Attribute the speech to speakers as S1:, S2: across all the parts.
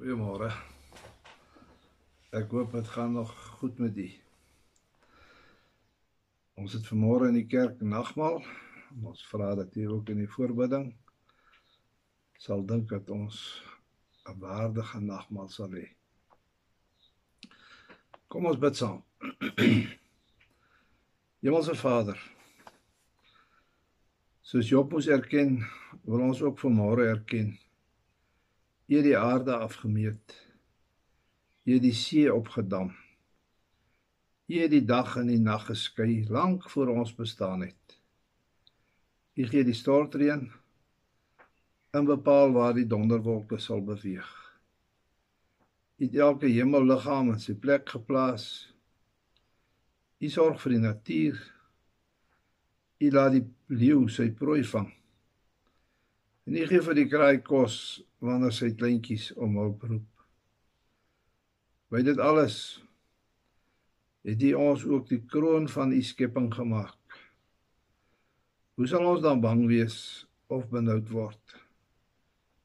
S1: Goeiemôre. Ek hoop dit gaan nog goed met u. Ons het vanmôre in die kerk nagmaal. Ons vra dat u ook in die voorbidding sal dink dat ons 'n waardige nagmaal sal hê. Kom ons bid saam. Hemelse Vader, soos Job moes erken, wil ons ook vanmôre erken Het die aarde afgemeet. Het die see opgedam. Jy het die dag en die nag geskei lank voor ons bestaan het. Jy gee die stortreën en bepaal waar die donderwolke sal beweeg. Jy het elke hemelliggaam in sy plek geplaas. Jy sorg vir die natuur. Jy laat die leeu sy prooi vang. En hy gee vir die kraai kos wanneer sy kleintjies om hulp roep. By dit alles het hy ons ook die kroon van u skepping gemaak. Hoe sal ons dan bang wees of benoud word?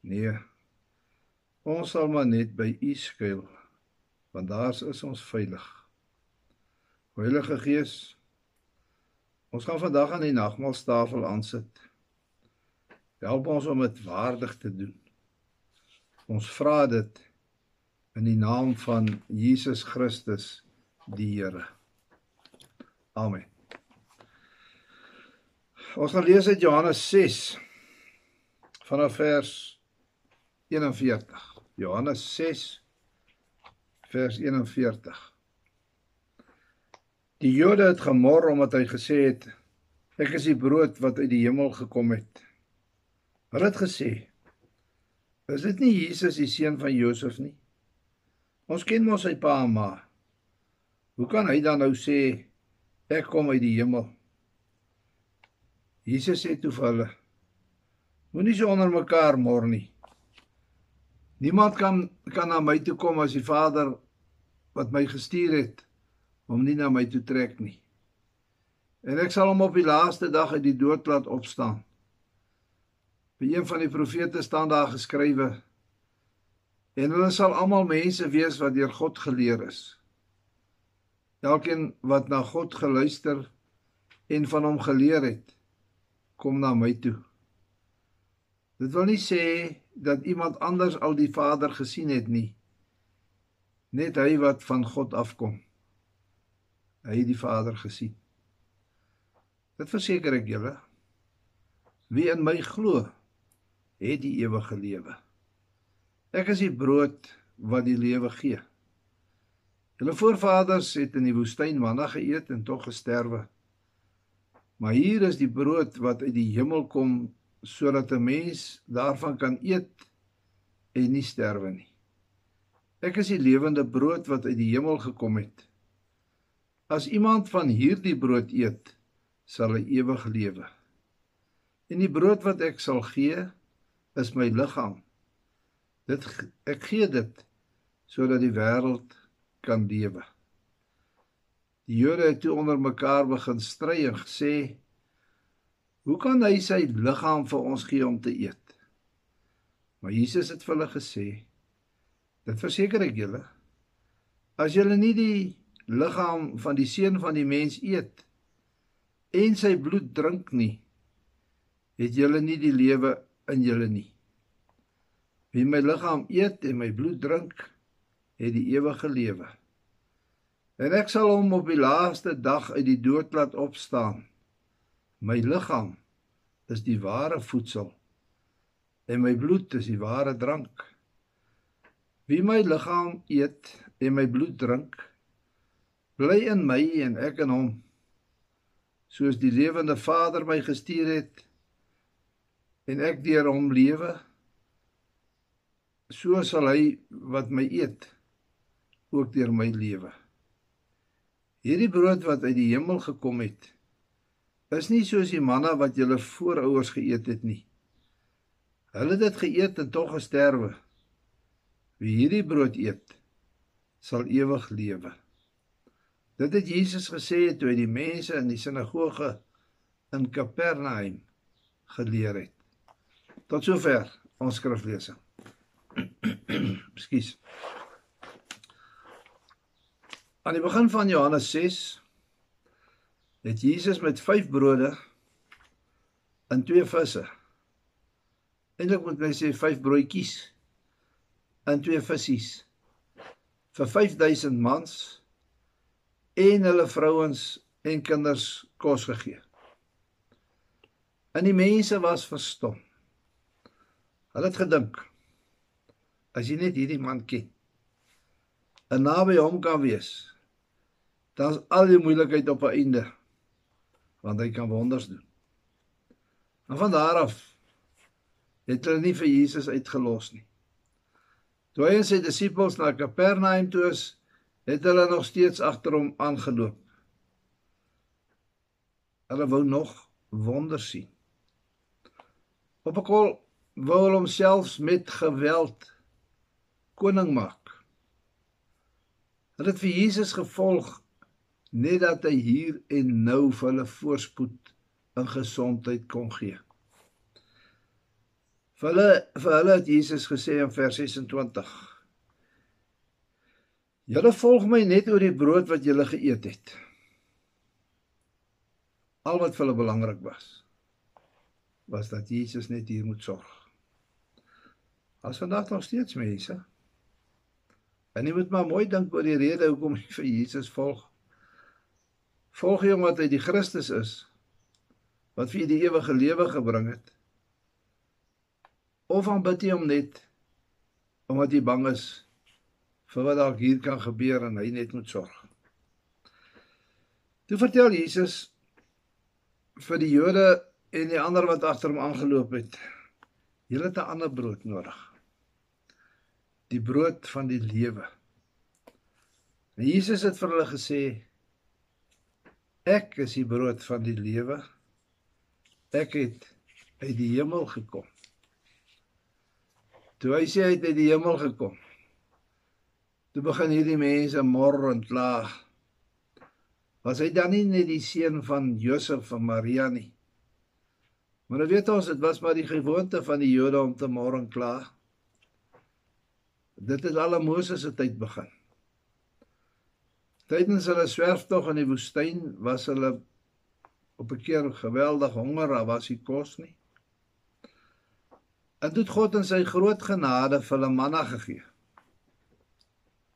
S1: Nee. Ons sal maar net by u skuil, want daar is ons veilig. Heilige Gees, ons gaan vandag aan die nagmaaltafel aansit. Help ons om dit waardig te doen. Ons vra dit in die naam van Jesus Christus die Here. Amen. Ons gaan lees uit Johannes 6 vanaf vers 41. Johannes 6 vers 41. Die Jode het gemor omdat hy gesê het ek is die brood wat uit die hemel gekom het. Hulle het gesê: "Is dit nie Jesus die seun van Josef nie? Ons ken mos sy pa en ma. Hoe kan hy dan nou sê ek kom uit die hemel?" Jesus sê toe vir hulle: Moenie so onder mekaar mor nie. Niemand kan kan na my toe kom as die Vader wat my gestuur het om nie na my toe trek nie. En ek sal hom op die laaste dag uit die dood laat opstaan. By een van die profete staan daar geskrywe: En hulle sal almal mense wees wat deur God geleer is. Elkeen wat na God geluister en van hom geleer het, kom na my toe. Dit wil nie sê dat iemand anders al die Vader gesien het nie. Net hy wat van God afkom. Hy het die Vader gesien. Dit verseker ek julle. Wie in my glo, het die ewige lewe. Ek is die brood wat die lewe gee. Hulle voorvaders het in die woestyn manna geëet en tog gesterwe. Maar hier is die brood wat uit die hemel kom sodat 'n mens daarvan kan eet en nie sterwe nie. Ek is die lewende brood wat uit die hemel gekom het. As iemand van hierdie brood eet, sal hy ewig lewe. En die brood wat ek sal gee, is my liggaam. Dit ek gee dit sodat die wêreld kan lewe. Die Jode het toe onder mekaar begin stry en gesê: "Hoe kan hy sy liggaam vir ons gee om te eet?" Maar Jesus het vir hulle gesê: "Dit verseker ek julle, as julle nie die liggaam van die seun van die mens eet en sy bloed drink nie, het julle nie die lewe in julle nie. Wie my liggaam eet en my bloed drink, het die ewige lewe. En ek sal hom op die laaste dag uit die dood laat opstaan. My liggaam is die ware voedsel en my bloed is die ware drank. Wie my liggaam eet en my bloed drink, bly in my en ek in hom. Soos die lewende Vader my gestuur het, en ek deur hom lewe so sal hy wat my eet ook deur my lewe. Hierdie brood wat uit die hemel gekom het is nie soos die manna wat julle voorouers geëet het nie. Hulle het dit geëet en tog gesterwe. Wie hierdie brood eet sal ewig lewe. Dit het Jesus gesê toe hy die mense in die sinagoge in Kapernaum geleer het Tot sover ons skriflesing. Ekskuus. Aan die begin van Johannes 6 het Jesus met 5 brode en 2 visse. Eintlik moet mens sê 5 broodjies en 2 visse vir 5000 mans en hulle vrouens en kinders kos gegee. En die mense was verstom. Hulle het gedink as jy net hierdie man ken en naby hom kan wees, dan is al die moeilikheid op 'n einde want hy kan wonders doen. En van daar af het hulle nie vir Jesus uitgelos nie. Toe hy en sy disippels na Kapernaum toe is, het hulle nog steeds agter hom aangeloop. Hulle wou nog wonders sien. Op 'n kol hulle homself met geweld koning maak. Hulle het vir Jesus gevolg net dat hy hier en nou vir hulle voorspoed in gesondheid kon gee. Vir hulle vir hulle het Jesus gesê in vers 26: Julle volg my net oor die brood wat julle geëet het. Al wat vir hulle belangrik was, was dat Jesus net hier moet sorg. As vandag nog steeds mense. En jy moet maar mooi dink oor die rede hoekom jy vir Jesus volg. Volg jy omdat hy die Christus is wat vir jy die ewige lewe gebring het? Of aanbid jy hom net omdat jy bang is vir wat dalk hier kan gebeur en hy net moet sorg? Toe vertel Jesus vir die Jode en die ander wat agter hom aangeloop het, julle het 'n ander brood nodig die brood van die lewe. En Jesus het vir hulle gesê ek is die brood van die lewe. Ek het uit die hemel gekom. Toe hy sê hy het uit die hemel gekom. Toe begin hierdie mense mor en kla. Was hy dan nie net die seun van Josef en Maria nie? Maar nou weet ons dit was maar die gewoonte van die Jode om te mor en kla. Dit het al in Moses se tyd begin. Tydens hulle swerftog in die woestyn was hulle op 'n keer geweldig honger, daar was nie kos nie. En dit God in sy groot genade vir hulle manna gegee.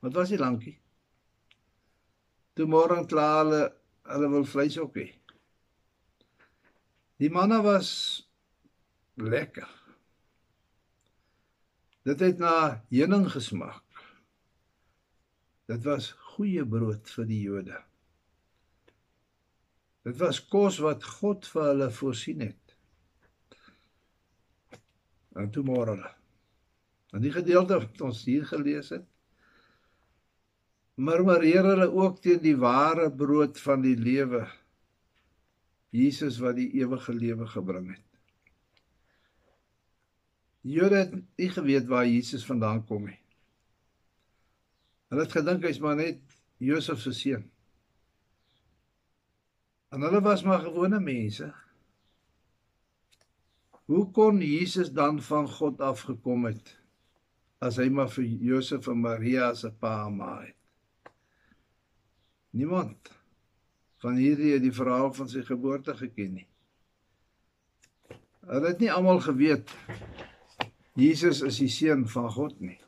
S1: Wat was die lankie? Toe môre klaar hulle hulle wil vleis ook hê. Die manna was lekker. Dit het na heuning gesmaak. Dit was goeie brood vir die Jode. Dit was kos wat God vir hulle voorsien het. En toe môre. En die gedeelte wat ons hier gelees het, murmureer hulle ook teen die ware brood van die lewe. Jesus wat die ewige lewe gebring het. Die Jode het nie geweet waar Jesus vandaan kom nie. Hulle het gedink hy's maar net Josef se seun. En hulle was maar gewone mense. Hoe kon Jesus dan van God af gekom het as hy maar vir Josef en Maria se pa en ma het? Niemand van hierdie het die verhaal van sy geboorte geken nie. Hulle het nie almal geweet Jesus is die seun van God nie.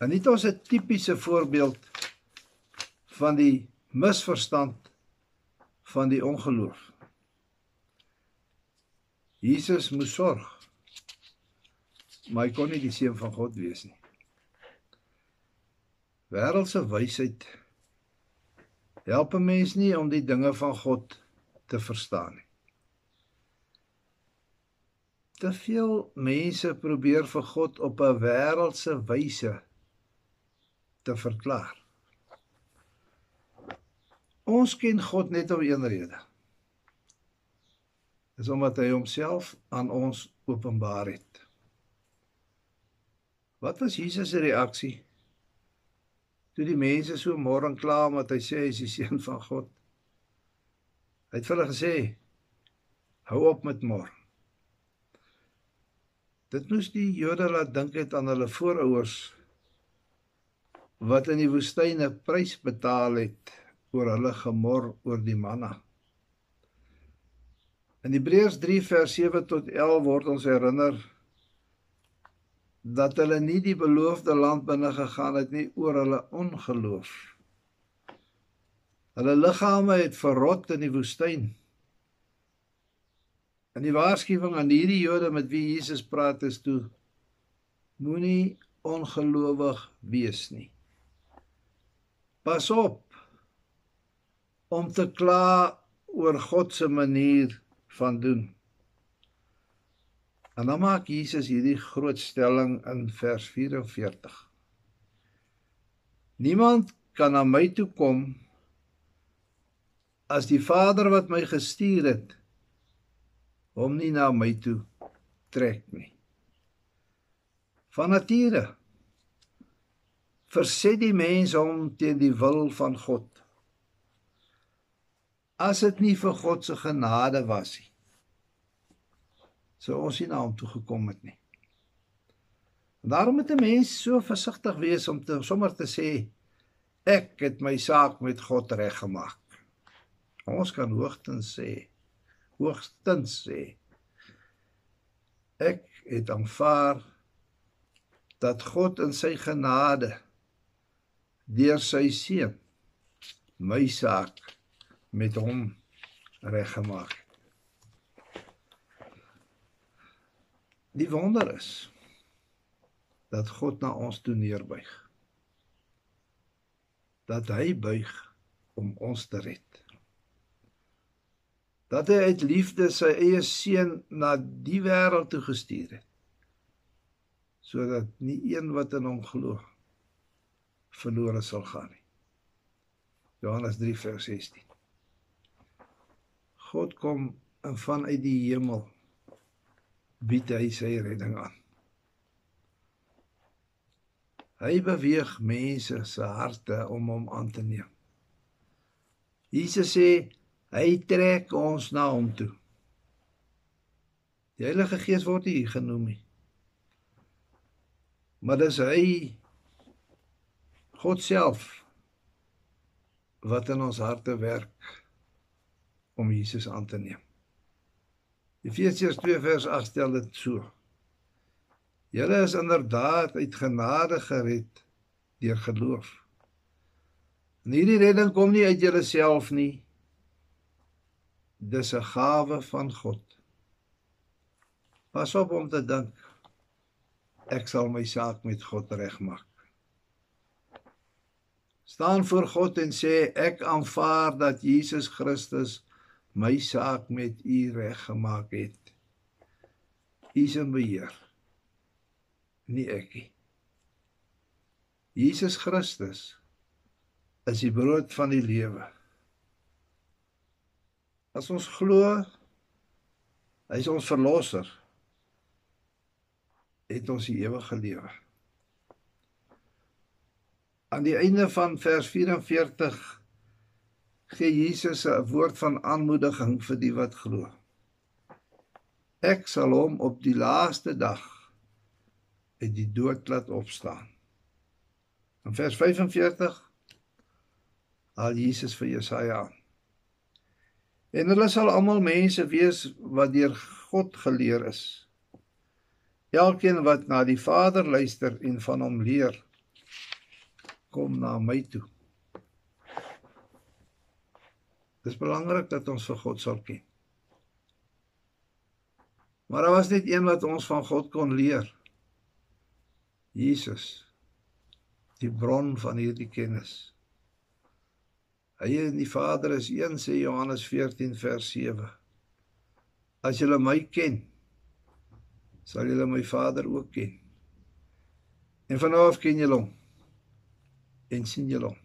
S1: En dit is 'n tipiese voorbeeld van die misverstand van die ongeloof. Jesus moes sorg. Maar hy kon nie die seun van God wees nie. Wêreldse wysheid help 'n mens nie om die dinge van God te verstaan nie. Te veel mense probeer vir God op 'n wêreldse wyse te verklaar. Ons ken God net om een rede. Dis omdat hy homself aan ons openbaar het. Wat was Jesus se reaksie toe die mense so môre kla omdat hy sê hy is die seun van God? Hy het vir hulle gesê: "Hou op met môre. Dit moes die Jode laat dink het aan hulle voorouers wat in die woestyn 'n prys betaal het oor hulle gemor oor die manna. In Hebreërs 3 vers 7 tot 11 word ons herinner dat hulle nie die beloofde land binne gegaan het nie oor hulle ongeloof. Hulle liggame het verrot in die woestyn. En die waarskuwing aan hierdie Jode met wie Jesus praat is toe moenie ongelowig wees nie. Pas op om te kla oor God se manier van doen. En dan maak Jesus hierdie groot stelling in vers 44. Niemand kan na my toe kom as die Vader wat my gestuur het hom nie na my toe trek nie. Van nature verset die mens hom teen die wil van God. As dit nie vir God se genade was nie, sou ons nie na hom toe gekom het nie. Daarom moet 'n mens so versigtig wees om te sommer te sê ek het my saak met God reggemaak. Ons kan hoogtens sê hoogstens sê ek het aanvaar dat God in sy genade deur sy seun my saak met hom reggemaak. Die wonder is dat God na ons toe neerbuig. Dat hy buig om ons te red. Dat hy uit liefde sy eie seun na die wêreld toe gestuur het. Sodat nie een wat in hom glo verlore sal gaan nie. Johannes 3 vers 16. God kom en vanuit die hemel bied hy sy redding aan. Hy beweeg mense se harte om hom aan te neem. Jesus sê hy trek ons na hom toe. Die Heilige Gees word hier genoem nie. Maar dis hy God self wat in ons harte werk om Jesus aan te neem. Efesiërs 2 vers 8 stel dit so. Julle is inderdaad uit genade gered deur geloof. En hierdie redding kom nie uit julleself nie. Dis 'n gawe van God. Pas op om te dink ek sal my saak met God regmaak staan voor God en sê ek aanvaar dat Jesus Christus my saak met U reggemaak het. U is in beheer. Nie ek nie. Jesus Christus is die brood van die lewe. As ons glo hy is ons verlosser, het ons die ewige lewe aan die einde van vers 44 gee Jesus 'n woord van aanmoediging vir die wat glo. Ek sal hom op die laaste dag uit die dood laat opstaan. In vers 45 al Jesus vir Jesaja aan. En hulle sal almal mense wees wat deur God geleer is. Elkeen wat na die Vader luister en van hom leer kom na my toe. Dis belangrik dat ons vir God sal ken. Maar daar was net een wat ons van God kon leer. Jesus. Die bron van hierdie kennis. Hy en die Vader is een sê Johannes 14 vers 7. As julle my ken, sal julle my Vader ook ken. En vanaf ken julle hom en sien julle hom.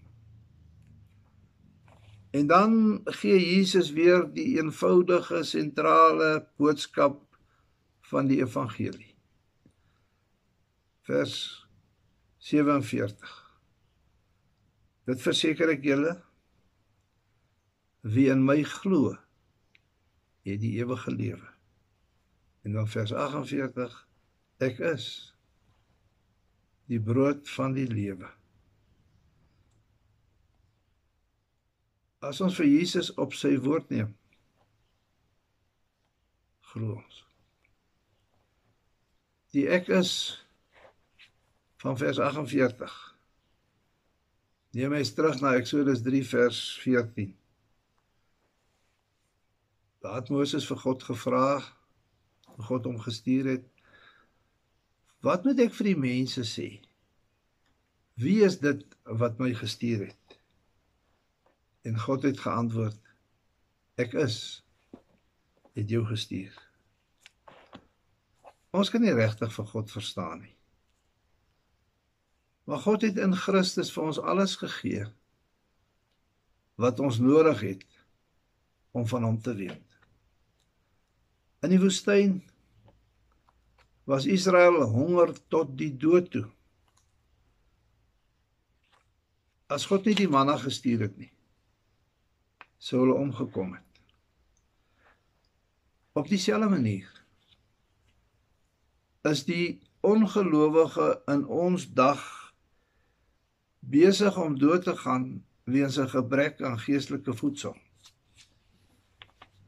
S1: En dan gee Jesus weer die eenvoudige sentrale boodskap van die evangelie. Vers 47. Dit verseker ek julle wie in my glo, het die ewige lewe. En dan vers 48 Ek is die brood van die lewe. As ons vir Jesus op sy woord neem, glo ons. Die ek is van vers 48. Neem my terug na Eksodus 3 vers 14. Daar het Moses vir God gevra, God hom gestuur het. Wat moet ek vir die mense sê? Wie is dit wat my gestuur het? En God het geantwoord: Ek is het jou gestuur. Ons kan nie regtig vir God verstaan nie. Maar God het in Christus vir ons alles gegee wat ons nodig het om van hom te weet. In die woestyn was Israel honger tot die dood toe. As God nie die manna gestuur het nie, sou hulle omgekom het. Op dieselfde manier is die ongelowige in ons dag besig om dood te gaan weens 'n gebrek aan geestelike voedsel.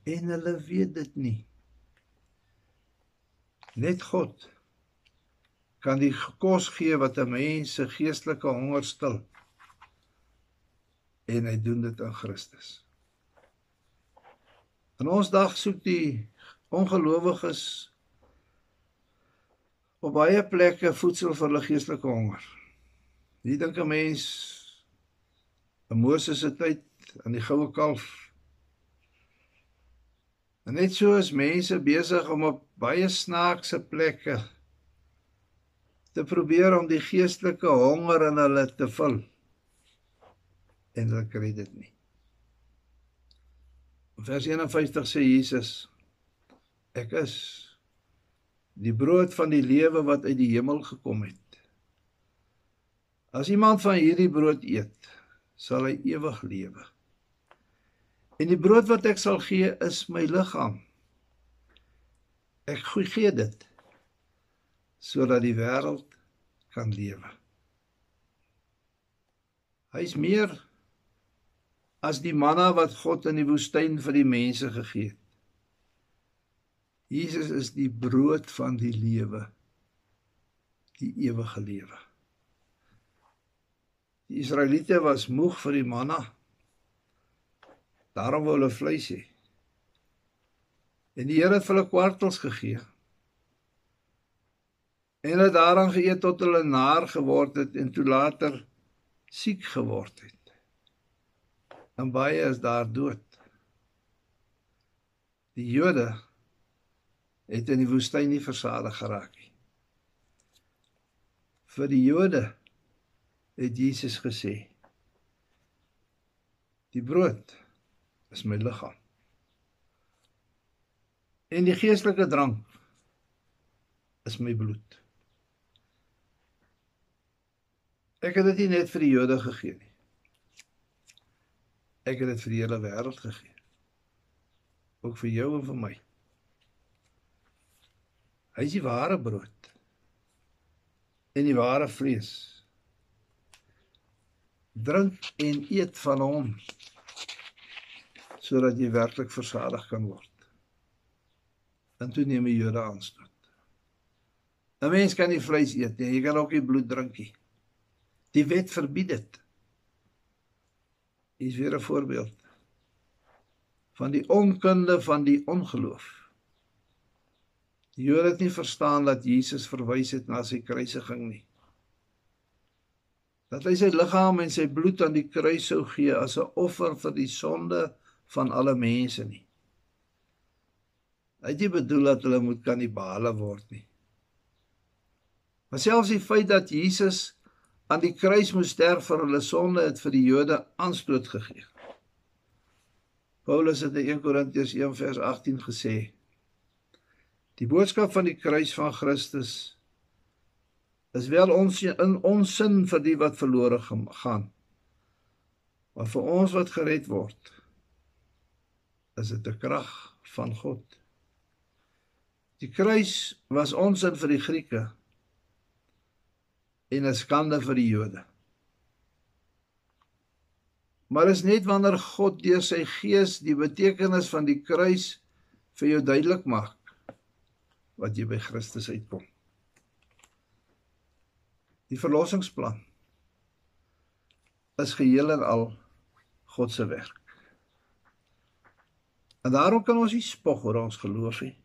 S1: En hulle weet dit nie. Net God kan die kos gee wat 'n mens se geestelike honger stil. En hy doen dit in Christus. In ons dag soek die ongelowiges op baie plekke voedsel vir hulle geestelike honger. Wie dink 'n mens in Moses se tyd aan die goue kalf En net so is mense besig om op baie snaakse plekke te probeer om die geestelike honger in hulle te vul. En hulle kry dit nie. Vers 51 sê Jesus: Ek is die brood van die lewe wat uit die hemel gekom het. As iemand van hierdie brood eet, sal hy ewig lewe. En die brood wat ek sal gee is my liggaam. Ek gee dit sodat die wêreld kan lewe. Hy's meer as die manna wat God in die woestyn vir die mense gegee het. Jesus is die brood van die lewe. Die ewige lewe. Die Israeliete was moeg vir die manna Daarom wou hulle vleis hê. En die Here het hulle kwartels gegee. En hulle daaraan geëet tot hulle naar geword het en toe later siek geword het. En baie is daar dood. Die Jode het in die woestyn nie versadig geraak nie. Vir die Jode het Jesus gesê: Die brood is my liggaam. En die geestelike drank is my bloed. Ek het dit nie net vir die Jode gegee nie. Ek het dit vir die hele wêreld gegee. Ook vir jou en vir my. Hy is die ware brood. En die ware vlees. Drink en eet van hom sodat jy werklik versadig kan word. En toe neem die Jode aanstoot. 'n Mens kan nie vleis eet nie, jy kan ook nie bloed drink nie. Die wet verbied dit. Is weer 'n voorbeeld van die onkunde van die ongeloof. Die Jode het nie verstaan dat Jesus verwys het na sy kruisiging nie. Dat hy sy liggaam en sy bloed aan die kruis sou gee as 'n offer vir die sonde van alle mense nie. Hy het nie bedoel dat hulle moet kannibale word nie. Maar selfs die feit dat Jesus aan die kruis moes sterf vir hulle sonde het vir die Jode aanstoot gegee. Paulus het in 1 Korintiërs 1 vers 18 gesê: Die boodskap van die kruis van Christus is wel ons in ons sin vir die wat verlore gaan. Maar vir ons wat gered word, is dit 'n krag van God. Die kruis was onsin vir die Grieke en 'n skande vir die Jode. Maar is net wanneer God deur sy gees die betekenis van die kruis vir jou duidelik maak wat jy by Christus uitkom. Die verlossingsplan is geheel en al God se werk. En daarom kan ons nie spog oor ons geloof nie.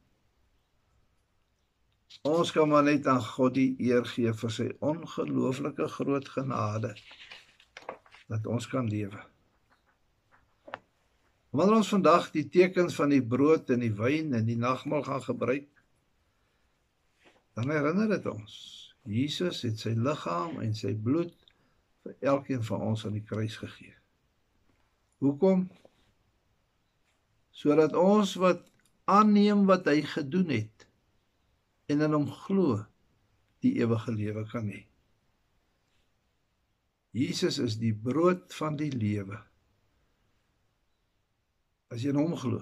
S1: Ons kan maar net aan God die eer gee vir sy ongelooflike groot genade dat ons kan lewe. Wanneer ons vandag die tekens van die brood en die wyn en die nagmaal gaan gebruik, dan herinner dit ons Jesus het sy liggaam en sy bloed vir elkeen van ons aan die kruis gegee. Hoekom? Sodat ons wat aanneem wat hy gedoen het en in hom glo, die ewige lewe kan hê. Jesus is die brood van die lewe. As jy in hom glo,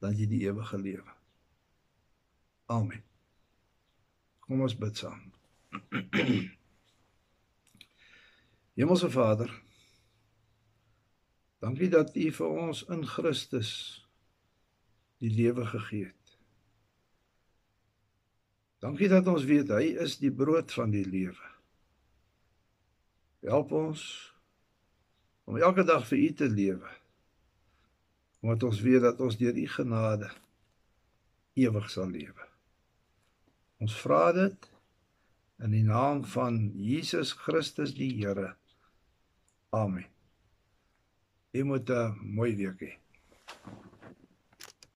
S1: dan jy die ewige lewe. Amen. Kom ons bid saam. Hemelse Vader, dankie dat U vir ons in Christus die lewe gegee het. Dankie dat ons weet hy is die brood van die lewe. Help ons om elke dag vir U te lewe. Omdat ons weet dat ons deur U genade ewig sal lewe. Ons vra dit in die naam van Jesus Christus die Here. Amen. Jy moet 'n mooi week hê.